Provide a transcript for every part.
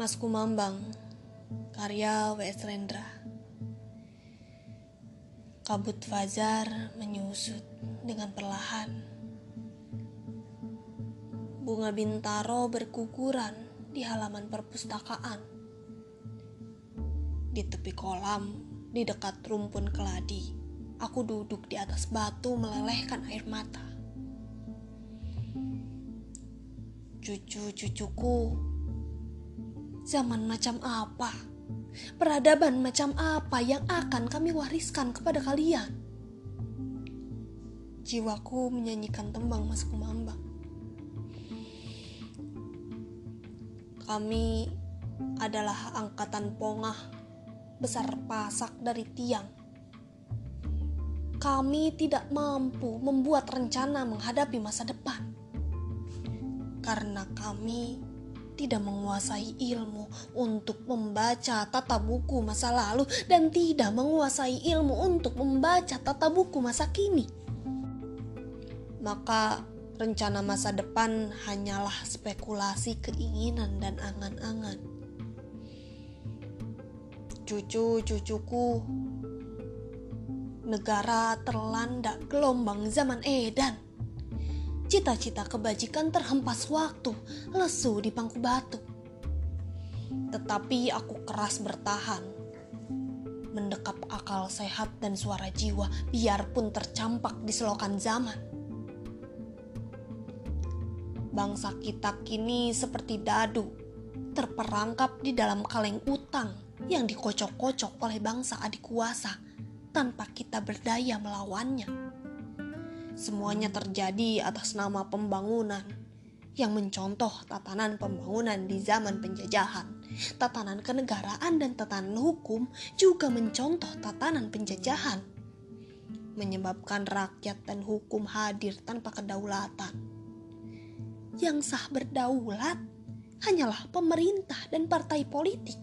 Mas Kumambang, karya W.S. Rendra. Kabut fajar menyusut dengan perlahan. Bunga bintaro berkukuran di halaman perpustakaan. Di tepi kolam, di dekat rumpun keladi, aku duduk di atas batu melelehkan air mata. Cucu-cucuku, zaman macam apa? Peradaban macam apa yang akan kami wariskan kepada kalian? Jiwaku menyanyikan tembang Mas Kumambang. Kami adalah angkatan pongah besar pasak dari tiang. Kami tidak mampu membuat rencana menghadapi masa depan. Karena kami tidak menguasai ilmu untuk membaca tata buku masa lalu dan tidak menguasai ilmu untuk membaca tata buku masa kini. Maka rencana masa depan hanyalah spekulasi keinginan dan angan-angan. Cucu-cucuku, negara terlanda gelombang zaman edan Cita-cita kebajikan terhempas waktu, lesu di pangku batu. Tetapi aku keras bertahan, mendekap akal sehat dan suara jiwa biarpun tercampak di selokan zaman. Bangsa kita kini seperti dadu, terperangkap di dalam kaleng utang yang dikocok-kocok oleh bangsa adik kuasa tanpa kita berdaya melawannya. Semuanya terjadi atas nama pembangunan yang mencontoh tatanan pembangunan di zaman penjajahan. Tatanan kenegaraan dan tatanan hukum juga mencontoh tatanan penjajahan. Menyebabkan rakyat dan hukum hadir tanpa kedaulatan. Yang sah berdaulat hanyalah pemerintah dan partai politik.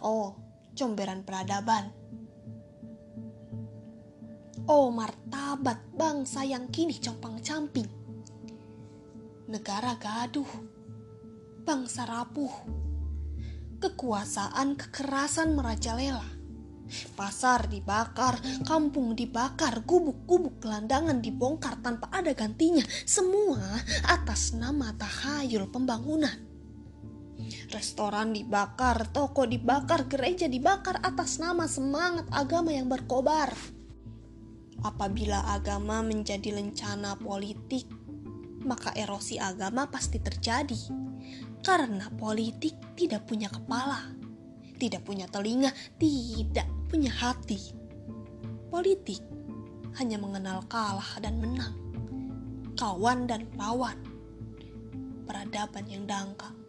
Oh, comberan peradaban Oh martabat bangsa yang kini compang-camping. Negara gaduh, bangsa rapuh, kekuasaan kekerasan merajalela. Pasar dibakar, kampung dibakar, gubuk-gubuk gelandangan dibongkar tanpa ada gantinya. Semua atas nama tahayul pembangunan. Restoran dibakar, toko dibakar, gereja dibakar atas nama semangat agama yang berkobar Apabila agama menjadi lencana politik, maka erosi agama pasti terjadi. Karena politik tidak punya kepala, tidak punya telinga, tidak punya hati. Politik hanya mengenal kalah dan menang, kawan dan lawan, peradaban yang dangkal.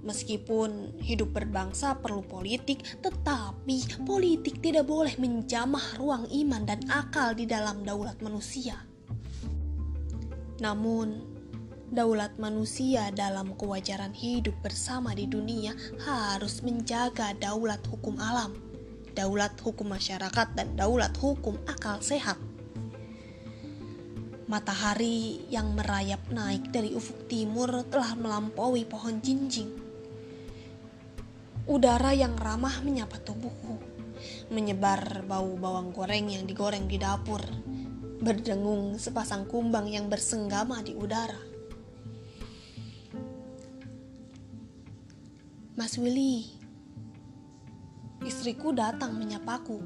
Meskipun hidup berbangsa perlu politik, tetapi politik tidak boleh menjamah ruang iman dan akal di dalam daulat manusia. Namun, daulat manusia dalam kewajaran hidup bersama di dunia harus menjaga daulat hukum alam, daulat hukum masyarakat, dan daulat hukum akal sehat. Matahari yang merayap naik dari ufuk timur telah melampaui pohon jinjing Udara yang ramah menyapa tubuhku, menyebar bau bawang goreng yang digoreng di dapur, berdengung sepasang kumbang yang bersenggama di udara. Mas Willy, istriku datang menyapaku.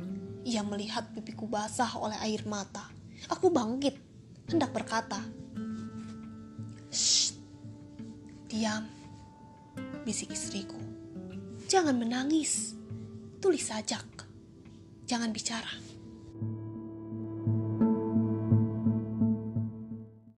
Ia melihat pipiku basah oleh air mata. Aku bangkit, hendak berkata, Shh, diam, bisik istriku. Jangan menangis, tulis sajak, jangan bicara.